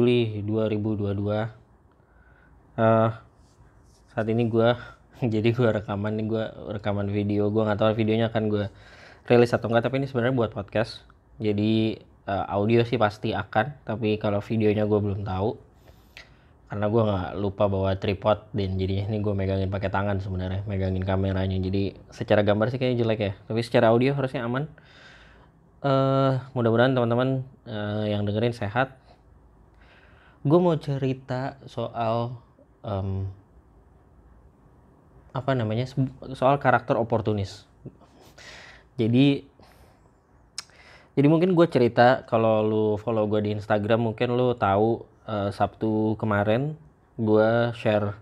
Juli 2022 uh, saat ini gue jadi gue rekaman nih gue rekaman video. Gue nggak tahu videonya akan gue rilis atau enggak tapi ini sebenarnya buat podcast. Jadi uh, audio sih pasti akan tapi kalau videonya gue belum tahu. Karena gue nggak lupa bawa tripod dan jadinya ini gue megangin pakai tangan sebenarnya megangin kameranya. Jadi secara gambar sih kayaknya jelek ya tapi secara audio harusnya aman. Uh, mudah-mudahan teman-teman uh, yang dengerin sehat gue mau cerita soal um, apa namanya soal karakter oportunis. Jadi jadi mungkin gue cerita kalau lu follow gue di Instagram mungkin lu tahu uh, Sabtu kemarin gue share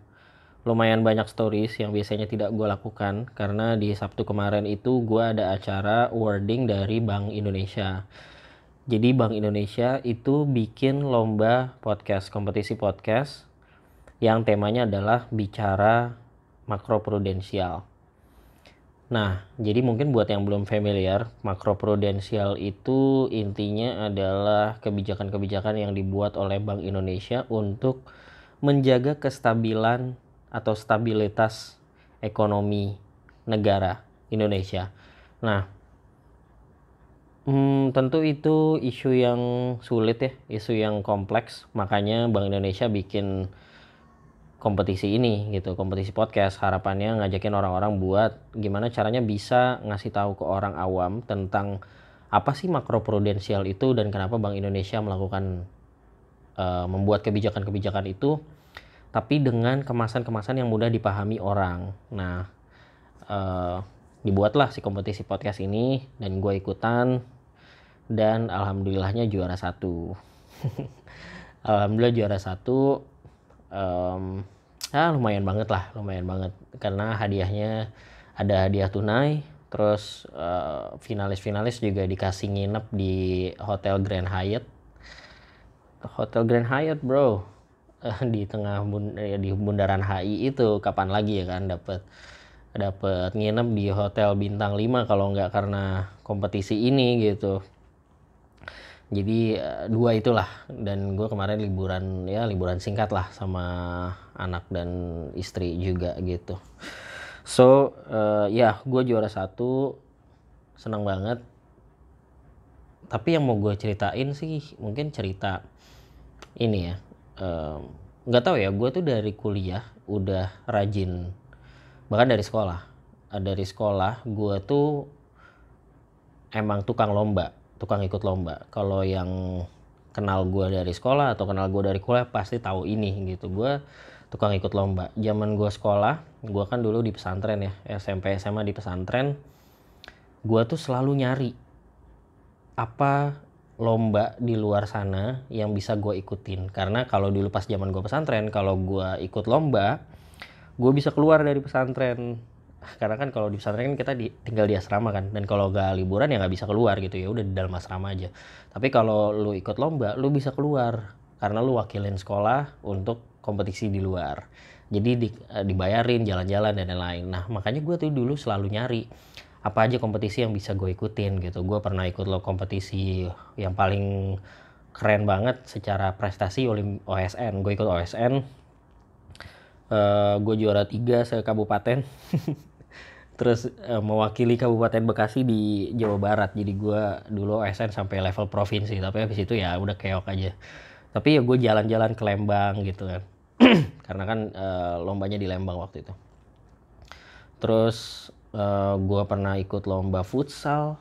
lumayan banyak stories yang biasanya tidak gue lakukan karena di Sabtu kemarin itu gue ada acara wording dari Bank Indonesia jadi Bank Indonesia itu bikin lomba podcast, kompetisi podcast yang temanya adalah bicara makroprudensial. Nah, jadi mungkin buat yang belum familiar, makroprudensial itu intinya adalah kebijakan-kebijakan yang dibuat oleh Bank Indonesia untuk menjaga kestabilan atau stabilitas ekonomi negara Indonesia. Nah, Hmm, tentu itu isu yang sulit ya, isu yang kompleks. Makanya Bank Indonesia bikin kompetisi ini gitu, kompetisi podcast. Harapannya ngajakin orang-orang buat gimana caranya bisa ngasih tahu ke orang awam tentang apa sih makroprudensial itu dan kenapa Bank Indonesia melakukan uh, membuat kebijakan-kebijakan itu tapi dengan kemasan-kemasan yang mudah dipahami orang. Nah, uh, dibuatlah si kompetisi podcast ini dan gue ikutan dan alhamdulillahnya juara satu. Alhamdulillah juara satu um, ah lumayan banget lah lumayan banget. Karena hadiahnya ada hadiah tunai terus uh, finalis-finalis juga dikasih nginep di hotel Grand Hyatt. Hotel Grand Hyatt bro. Di tengah bund di bundaran HI itu kapan lagi ya kan dapat dapat nginep di hotel bintang 5 kalau nggak karena kompetisi ini gitu jadi eh, dua itulah. Dan gue kemarin liburan ya liburan singkat lah sama anak dan istri juga gitu. So uh, ya gue juara satu. Senang banget. Tapi yang mau gue ceritain sih mungkin cerita ini ya. Nggak um, tahu ya gue tuh dari kuliah udah rajin bahkan dari sekolah. Dari sekolah gue tuh emang tukang lomba tukang ikut lomba. Kalau yang kenal gue dari sekolah atau kenal gue dari kuliah pasti tahu ini gitu. Gue tukang ikut lomba. Zaman gue sekolah gue kan dulu di pesantren ya SMP SMA di pesantren gue tuh selalu nyari apa lomba di luar sana yang bisa gue ikutin. Karena kalau dulu pas zaman gue pesantren kalau gue ikut lomba gue bisa keluar dari pesantren karena kan kalau di pesantren kan kita di, tinggal di asrama kan. Dan kalau gak liburan ya nggak bisa keluar gitu. Ya udah di dalam asrama aja. Tapi kalau lu ikut lomba lu bisa keluar. Karena lu wakilin sekolah untuk kompetisi di luar. Jadi di, eh, dibayarin jalan-jalan dan lain-lain. Nah makanya gue tuh dulu selalu nyari apa aja kompetisi yang bisa gue ikutin gitu. Gue pernah ikut lo kompetisi yang paling keren banget secara prestasi OSN gue ikut OSN uh, eh, gue juara tiga se kabupaten terus uh, mewakili kabupaten Bekasi di Jawa Barat. Jadi gue dulu SN sampai level provinsi. Tapi habis itu ya udah keok aja. Tapi ya gue jalan-jalan ke Lembang gitu kan. Karena kan uh, lombanya di Lembang waktu itu. Terus uh, gue pernah ikut lomba futsal.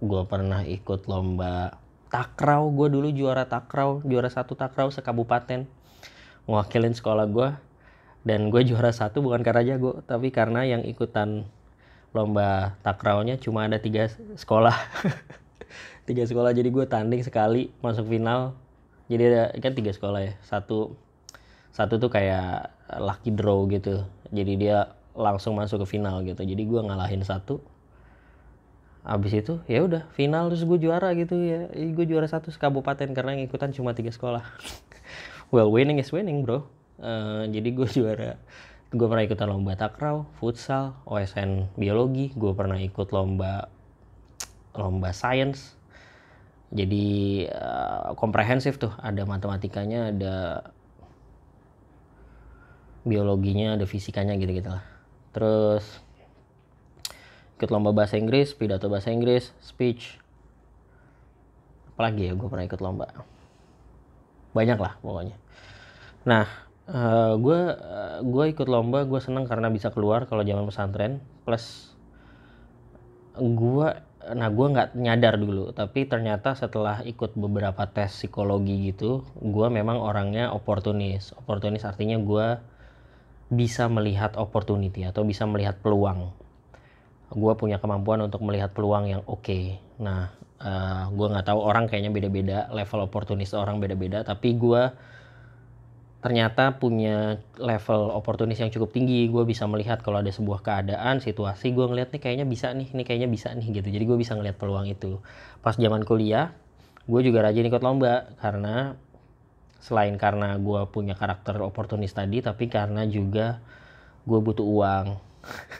Gue pernah ikut lomba takraw. Gue dulu juara takraw. Juara satu takraw sekabupaten. Mewakilin sekolah gue dan gue juara satu bukan karena jago tapi karena yang ikutan lomba takrawnya cuma ada tiga sekolah. Tiga sekolah jadi gue tanding sekali masuk final. Jadi ada kan tiga sekolah ya. Satu satu tuh kayak lucky draw gitu. Jadi dia langsung masuk ke final gitu. Jadi gue ngalahin satu. Abis itu ya udah final terus gue juara gitu ya. Gue juara satu kabupaten karena yang ikutan cuma tiga sekolah. Well winning is winning bro. Uh, jadi gue juara gue pernah ikutan lomba takraw futsal OSN biologi gue pernah ikut lomba lomba sains jadi uh, komprehensif tuh ada matematikanya ada biologinya ada fisikanya gitu gitu lah. Terus ikut lomba bahasa Inggris pidato bahasa Inggris speech. Apalagi ya gue pernah ikut lomba. Banyak lah pokoknya. Nah gue uh, gue ikut lomba gue seneng karena bisa keluar kalau zaman pesantren. Plus gue nah gue nggak nyadar dulu. Tapi ternyata setelah ikut beberapa tes psikologi gitu gue memang orangnya oportunis. Oportunis artinya gue bisa melihat opportunity atau bisa melihat peluang. Gue punya kemampuan untuk melihat peluang yang oke. Okay. nah uh, eh, gue nggak tahu orang kayaknya beda-beda level oportunis orang beda-beda. Tapi gue ternyata punya level oportunis yang cukup tinggi. Gue bisa melihat kalau ada sebuah keadaan situasi gue ngeliat nih kayaknya bisa nih ini kayaknya bisa nih gitu. Jadi gue bisa ngeliat peluang itu. Pas zaman kuliah gue juga rajin ikut lomba karena selain karena gue punya karakter oportunis tadi tapi karena juga gue butuh uang.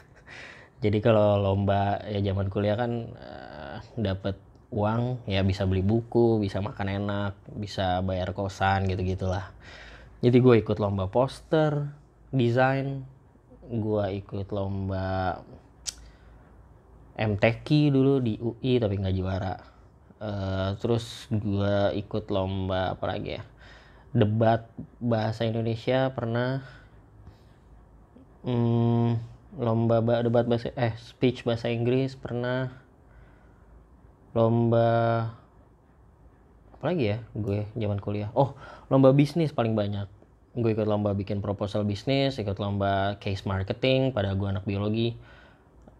Jadi kalau lomba ya zaman kuliah kan uh, eh, dapat uang ya bisa beli buku bisa makan enak bisa bayar kosan gitu gitulah jadi gue ikut lomba poster desain gue ikut lomba MTQ dulu di UI tapi nggak juara. Uh, terus gue ikut lomba apa lagi ya? Debat bahasa Indonesia pernah. Hmm, lomba debat bahasa eh speech bahasa Inggris pernah. Lomba apalagi ya gue zaman kuliah. Oh lomba bisnis paling banyak. Gue ikut lomba bikin proposal bisnis ikut lomba case marketing pada gue anak biologi.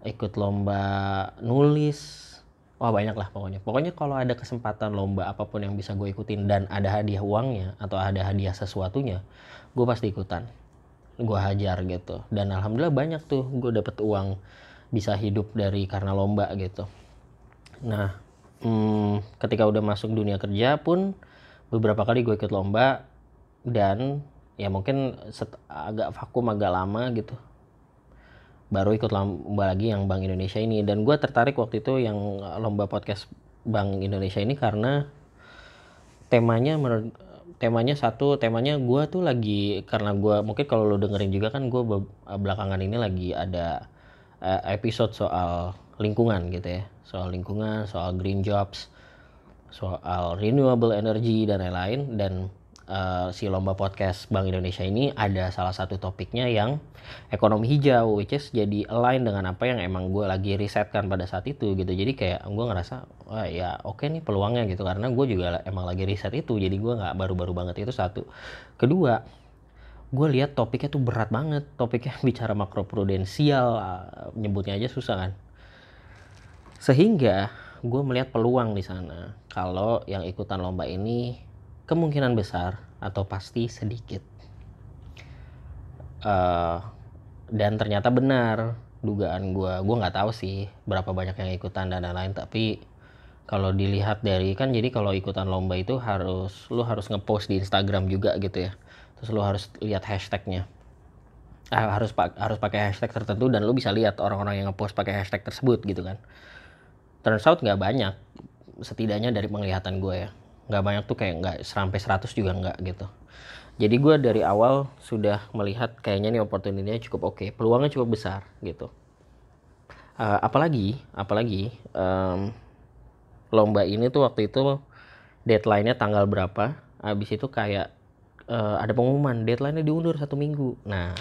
Ikut lomba nulis. Wah banyak lah pokoknya. Pokoknya kalau ada kesempatan lomba apa pun yang bisa gue ikutin dan ada hadiah uangnya atau ada hadiah sesuatunya gue pasti ikutan. Gue hajar gitu. Dan alhamdulillah banyak tuh gue dapet uang bisa hidup dari karena lomba gitu. Nah hmm, ketika udah masuk dunia kerja pun beberapa kali gue ikut lomba dan ya mungkin set, agak vakum agak lama gitu. Baru ikut lomba lagi yang Bank Indonesia ini. Dan gue tertarik waktu itu yang lomba podcast Bank Indonesia ini karena temanya menurut temanya satu temanya gue tuh lagi karena gue mungkin kalau lo dengerin juga kan gue belakangan ini lagi ada uh, episode soal lingkungan gitu ya. Soal lingkungan soal green jobs soal renewable energy dan lain-lain. Dan uh, si lomba podcast Bank Indonesia ini ada salah satu topiknya yang ekonomi hijau which is jadi align dengan apa yang emang gue lagi risetkan pada saat itu gitu. Jadi kayak gue ngerasa wah ya oke okay nih peluangnya gitu. Karena gue juga emang lagi riset itu jadi gue nggak baru-baru banget itu satu. Kedua gue lihat topiknya tuh berat banget. Topiknya bicara makroprudensial uh, nyebutnya aja susah kan sehingga gue melihat peluang di sana. Kalau yang ikutan lomba ini kemungkinan besar atau pasti sedikit. Uh, dan ternyata benar dugaan gue gue nggak tahu sih berapa banyak yang ikutan dan lain-lain tapi kalau dilihat dari kan jadi kalau ikutan lomba itu harus lu harus ngepost di Instagram juga gitu ya. Terus lu harus lihat hashtagnya. Ah, harus harus pakai hashtag tertentu dan lu bisa lihat orang-orang yang ngepost pakai hashtag tersebut gitu kan turns out nggak banyak setidaknya dari penglihatan gue ya. Nggak banyak tuh kayak nggak sampai 100 juga nggak gitu. Jadi gue dari awal sudah melihat kayaknya nih opportunity-nya cukup oke okay. peluangnya cukup besar gitu. Uh, apalagi apalagi um, lomba ini tuh waktu itu deadline-nya tanggal berapa habis itu kayak uh, ada pengumuman deadline-nya diundur satu minggu. Nah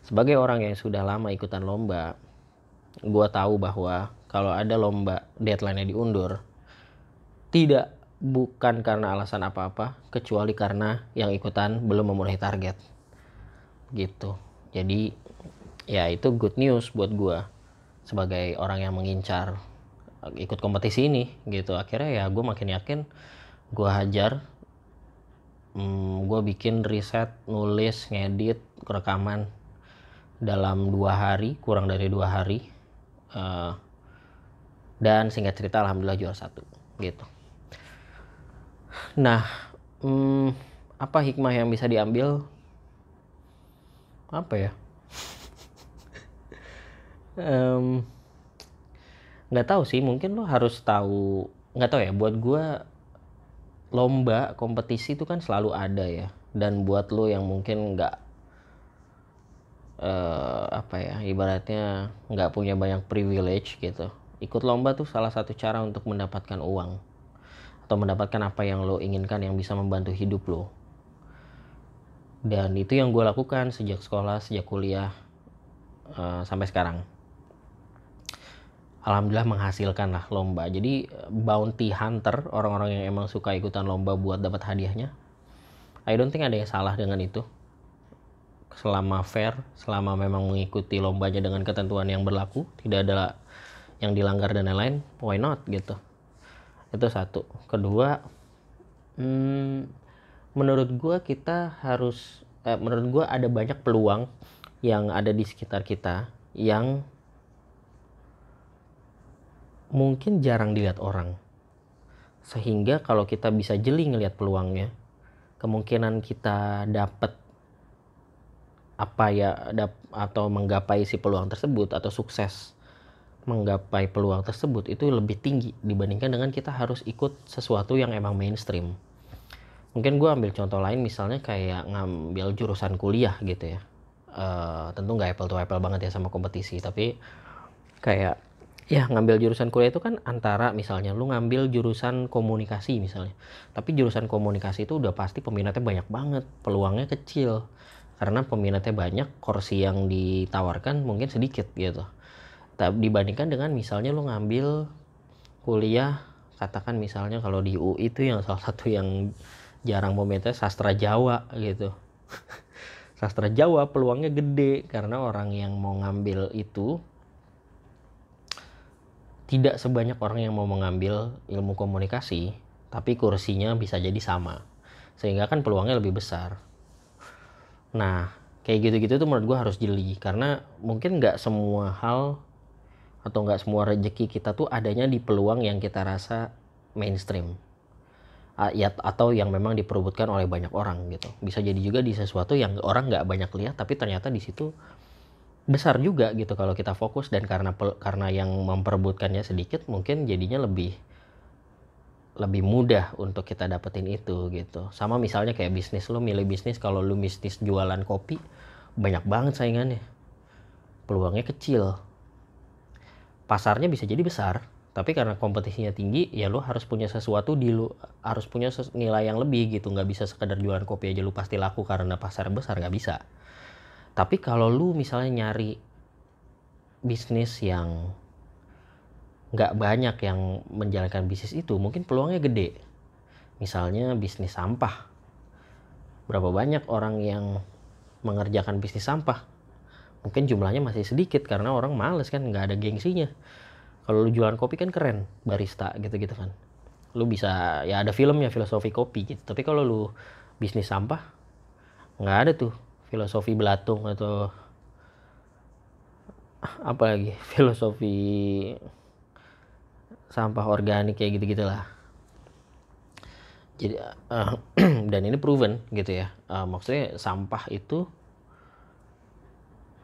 sebagai orang yang sudah lama ikutan lomba gue tahu bahwa kalau ada lomba deadline-nya diundur tidak bukan karena alasan apa-apa kecuali karena yang ikutan belum memenuhi target. Gitu. Jadi ya itu good news buat gue sebagai orang yang mengincar ikut kompetisi ini gitu. Akhirnya ya gue makin yakin gue hajar hmm, gue bikin riset nulis ngedit rekaman dalam dua hari kurang dari dua hari uh, dan singkat cerita alhamdulillah juara satu gitu. Nah hmm, apa hikmah yang bisa diambil? Apa ya? Um, nggak tahu sih mungkin lo harus tahu nggak tahu ya buat gue lomba kompetisi itu kan selalu ada ya. Dan buat lo yang mungkin nggak uh, apa ya ibaratnya nggak punya banyak privilege gitu ikut lomba tuh salah satu cara untuk mendapatkan uang. Atau mendapatkan apa yang lo inginkan yang bisa membantu hidup lo. Dan itu yang gue lakukan sejak sekolah sejak kuliah uh, sampai sekarang. Alhamdulillah menghasilkan lah lomba. Jadi bounty hunter orang-orang yang emang suka ikutan lomba buat dapat hadiahnya I don't think ada yang salah dengan itu. Selama fair selama memang mengikuti lombanya dengan ketentuan yang berlaku tidak ada yang dilanggar dan lain-lain why not gitu. Itu satu. Kedua hmm, menurut gue kita harus eh, menurut gue ada banyak peluang yang ada di sekitar kita yang mungkin jarang dilihat orang. Sehingga kalau kita bisa jeli ngelihat peluangnya kemungkinan kita dapat apa ya dap, atau menggapai si peluang tersebut atau sukses menggapai peluang tersebut itu lebih tinggi dibandingkan dengan kita harus ikut sesuatu yang emang mainstream. Mungkin gue ambil contoh lain misalnya kayak ngambil jurusan kuliah gitu ya. Uh, tentu nggak apple to apple banget ya sama kompetisi tapi kayak ya ngambil jurusan kuliah itu kan antara misalnya lu ngambil jurusan komunikasi misalnya tapi jurusan komunikasi itu udah pasti peminatnya banyak banget peluangnya kecil karena peminatnya banyak kursi yang ditawarkan mungkin sedikit gitu dibandingkan dengan misalnya lo ngambil kuliah katakan misalnya kalau di UI itu yang salah satu yang jarang momennya sastra Jawa gitu. Sastra Jawa peluangnya gede karena orang yang mau ngambil itu tidak sebanyak orang yang mau mengambil ilmu komunikasi tapi kursinya bisa jadi sama. Sehingga kan peluangnya lebih besar. Nah kayak gitu-gitu tuh menurut gue harus jeli karena mungkin nggak semua hal atau nggak semua rezeki kita tuh adanya di peluang yang kita rasa mainstream. Ya atau yang memang diperebutkan oleh banyak orang gitu. Bisa jadi juga di sesuatu yang orang nggak banyak lihat tapi ternyata di situ besar juga gitu. Kalau kita fokus dan karena karena yang memperebutkannya sedikit mungkin jadinya lebih lebih mudah untuk kita dapetin itu gitu. Sama misalnya kayak bisnis lo milih bisnis kalau lo bisnis jualan kopi banyak banget saingannya. Peluangnya kecil pasarnya bisa jadi besar tapi karena kompetisinya tinggi ya lu harus punya sesuatu di lu harus punya nilai yang lebih gitu. Nggak bisa sekedar jualan kopi aja lu pasti laku karena pasar besar nggak bisa. Tapi kalau lu misalnya nyari bisnis yang nggak banyak yang menjalankan bisnis itu mungkin peluangnya gede. Misalnya bisnis sampah. Berapa banyak orang yang mengerjakan bisnis sampah mungkin jumlahnya masih sedikit karena orang males kan nggak ada gengsinya. Kalau lu jualan kopi kan keren barista gitu-gitu kan. Lu bisa ya ada filmnya filosofi kopi gitu. Tapi kalau lu bisnis sampah nggak ada tuh. Filosofi belatung atau apa lagi? Filosofi sampah organik kayak gitu gitulah jadi uh, dan ini proven gitu ya. Uh, maksudnya sampah itu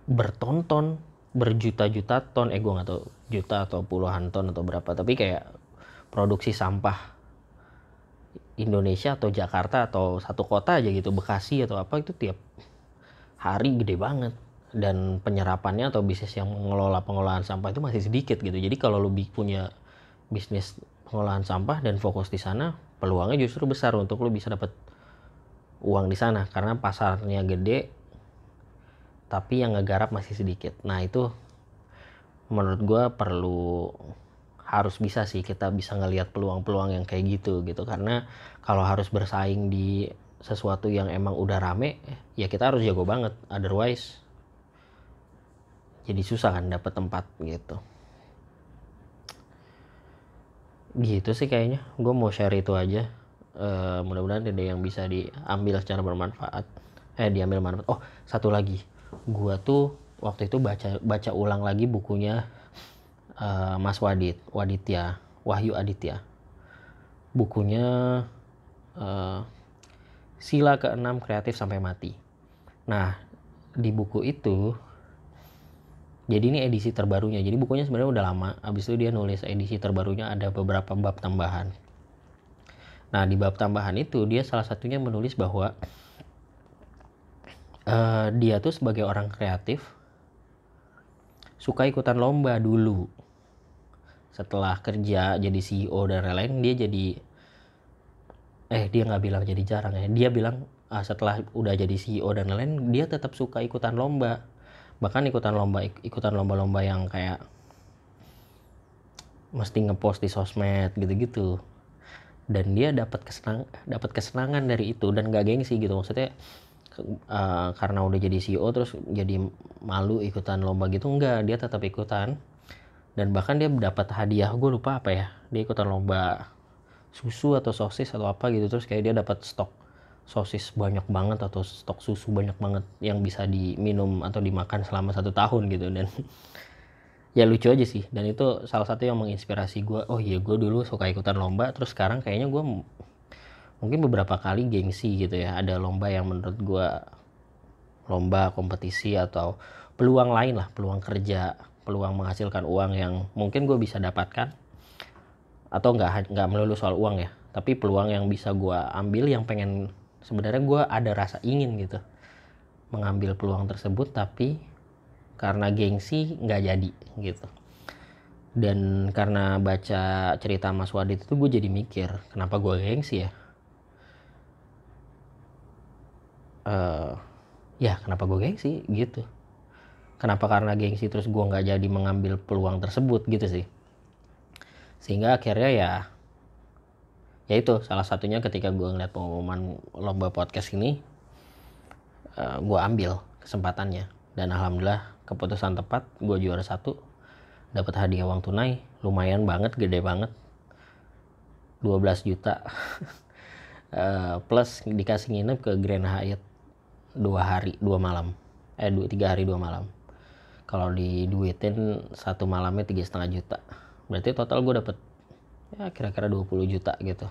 bertonton berjuta-juta ton. Eh gue gak tau juta atau puluhan ton atau berapa. Tapi kayak produksi sampah Indonesia atau Jakarta atau satu kota aja gitu Bekasi atau apa itu tiap hari gede banget. Dan penyerapannya atau bisnis yang mengelola pengolahan sampah itu masih sedikit gitu. Jadi kalau lu punya bisnis pengolahan sampah dan fokus di sana peluangnya justru besar untuk lu bisa dapat uang di sana. Karena pasarnya gede tapi yang ngegarap masih sedikit. Nah itu menurut gue perlu harus bisa sih kita bisa ngelihat peluang-peluang yang kayak gitu gitu. Karena kalau harus bersaing di sesuatu yang emang udah rame ya kita harus jago banget. Otherwise jadi susah kan dapat tempat gitu. Gitu sih kayaknya. Gue mau share itu aja. Uh, mudah-mudahan ada yang bisa diambil secara bermanfaat. Eh diambil manfaat. Oh satu lagi gua tuh waktu itu baca baca ulang lagi bukunya uh, Mas Wadit Waditya Wahyu Aditya. Bukunya uh, sila keenam kreatif sampai mati. Nah di buku itu jadi ini edisi terbarunya. Jadi bukunya sebenarnya udah lama. Abis itu dia nulis edisi terbarunya ada beberapa bab tambahan. Nah di bab tambahan itu dia salah satunya menulis bahwa uh, dia tuh sebagai orang kreatif suka ikutan lomba dulu. Setelah kerja jadi CEO dan lain-lain dia jadi eh dia nggak bilang jadi jarang ya. Dia bilang uh, setelah udah jadi CEO dan lain-lain dia tetap suka ikutan lomba. Bahkan ikutan lomba ikutan lomba-lomba yang kayak mesti ngepost di sosmed gitu-gitu. Dan dia dapat kesenang dapat kesenangan dari itu dan gak gengsi gitu. Maksudnya uh, karena udah jadi CEO terus jadi malu ikutan lomba gitu enggak dia tetap ikutan. Dan bahkan dia dapat hadiah gue lupa apa ya dia ikutan lomba susu atau sosis atau apa gitu terus kayak dia dapat stok sosis banyak banget atau stok susu banyak banget yang bisa diminum atau dimakan selama satu tahun gitu. Dan ya lucu aja sih dan itu salah satu yang menginspirasi gue oh iya gue dulu suka ikutan lomba terus sekarang kayaknya gue mungkin beberapa kali gengsi gitu ya. Ada lomba yang menurut gue lomba kompetisi atau peluang lain lah peluang kerja peluang menghasilkan uang yang mungkin gue bisa dapatkan atau nggak nggak melulu soal uang ya tapi peluang yang bisa gue ambil yang pengen sebenarnya gue ada rasa ingin gitu mengambil peluang tersebut tapi karena gengsi nggak jadi gitu. Dan karena baca cerita Mas Wadid itu gue jadi mikir kenapa gue gengsi ya uh, ya kenapa gue gengsi? Gitu. Kenapa karena gengsi terus gue nggak jadi mengambil peluang tersebut? Gitu sih. Sehingga akhirnya ya ya itu salah satunya ketika gue ngeliat pengumuman lomba podcast ini uh, gue ambil kesempatannya. Dan alhamdulillah keputusan tepat gue juara satu dapat hadiah uang tunai lumayan banget gede banget. 12 juta. Uh, plus dikasih nginep ke Grand Hyatt dua hari dua malam. Eh dua tiga hari dua malam. Kalau diduitin satu malamnya tiga setengah juta. Berarti total gue dapet ya kira-kira 20 juta gitu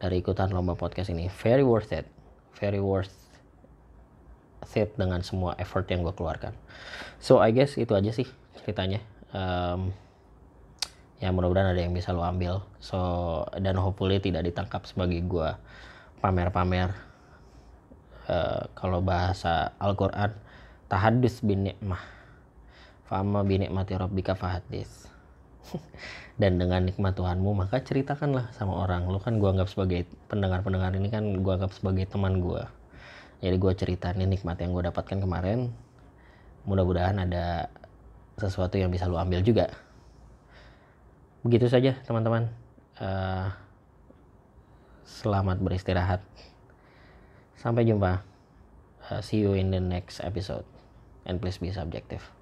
dari ikutan lomba podcast ini. Very worth it. Very worth fit dengan semua effort yang gue keluarkan. So I guess itu aja sih ceritanya. Um, ya mudah-mudahan ada yang bisa lo ambil. So dan hopefully tidak ditangkap sebagai gue pamer-pamer uh, kalau bahasa Al-Quran tahadus bin nikmah fama bin nikmati rabbika fahadis. Dan dengan nikmat Tuhanmu maka ceritakanlah sama orang. Lo kan gue anggap sebagai pendengar-pendengar ini kan gue anggap sebagai teman gue jadi gue ceritain nikmat yang gue dapatkan kemarin. Mudah-mudahan ada sesuatu yang bisa lo ambil juga. Begitu saja teman-teman. Uh, selamat beristirahat sampai jumpa. Uh, see you in the next episode. And please be subjective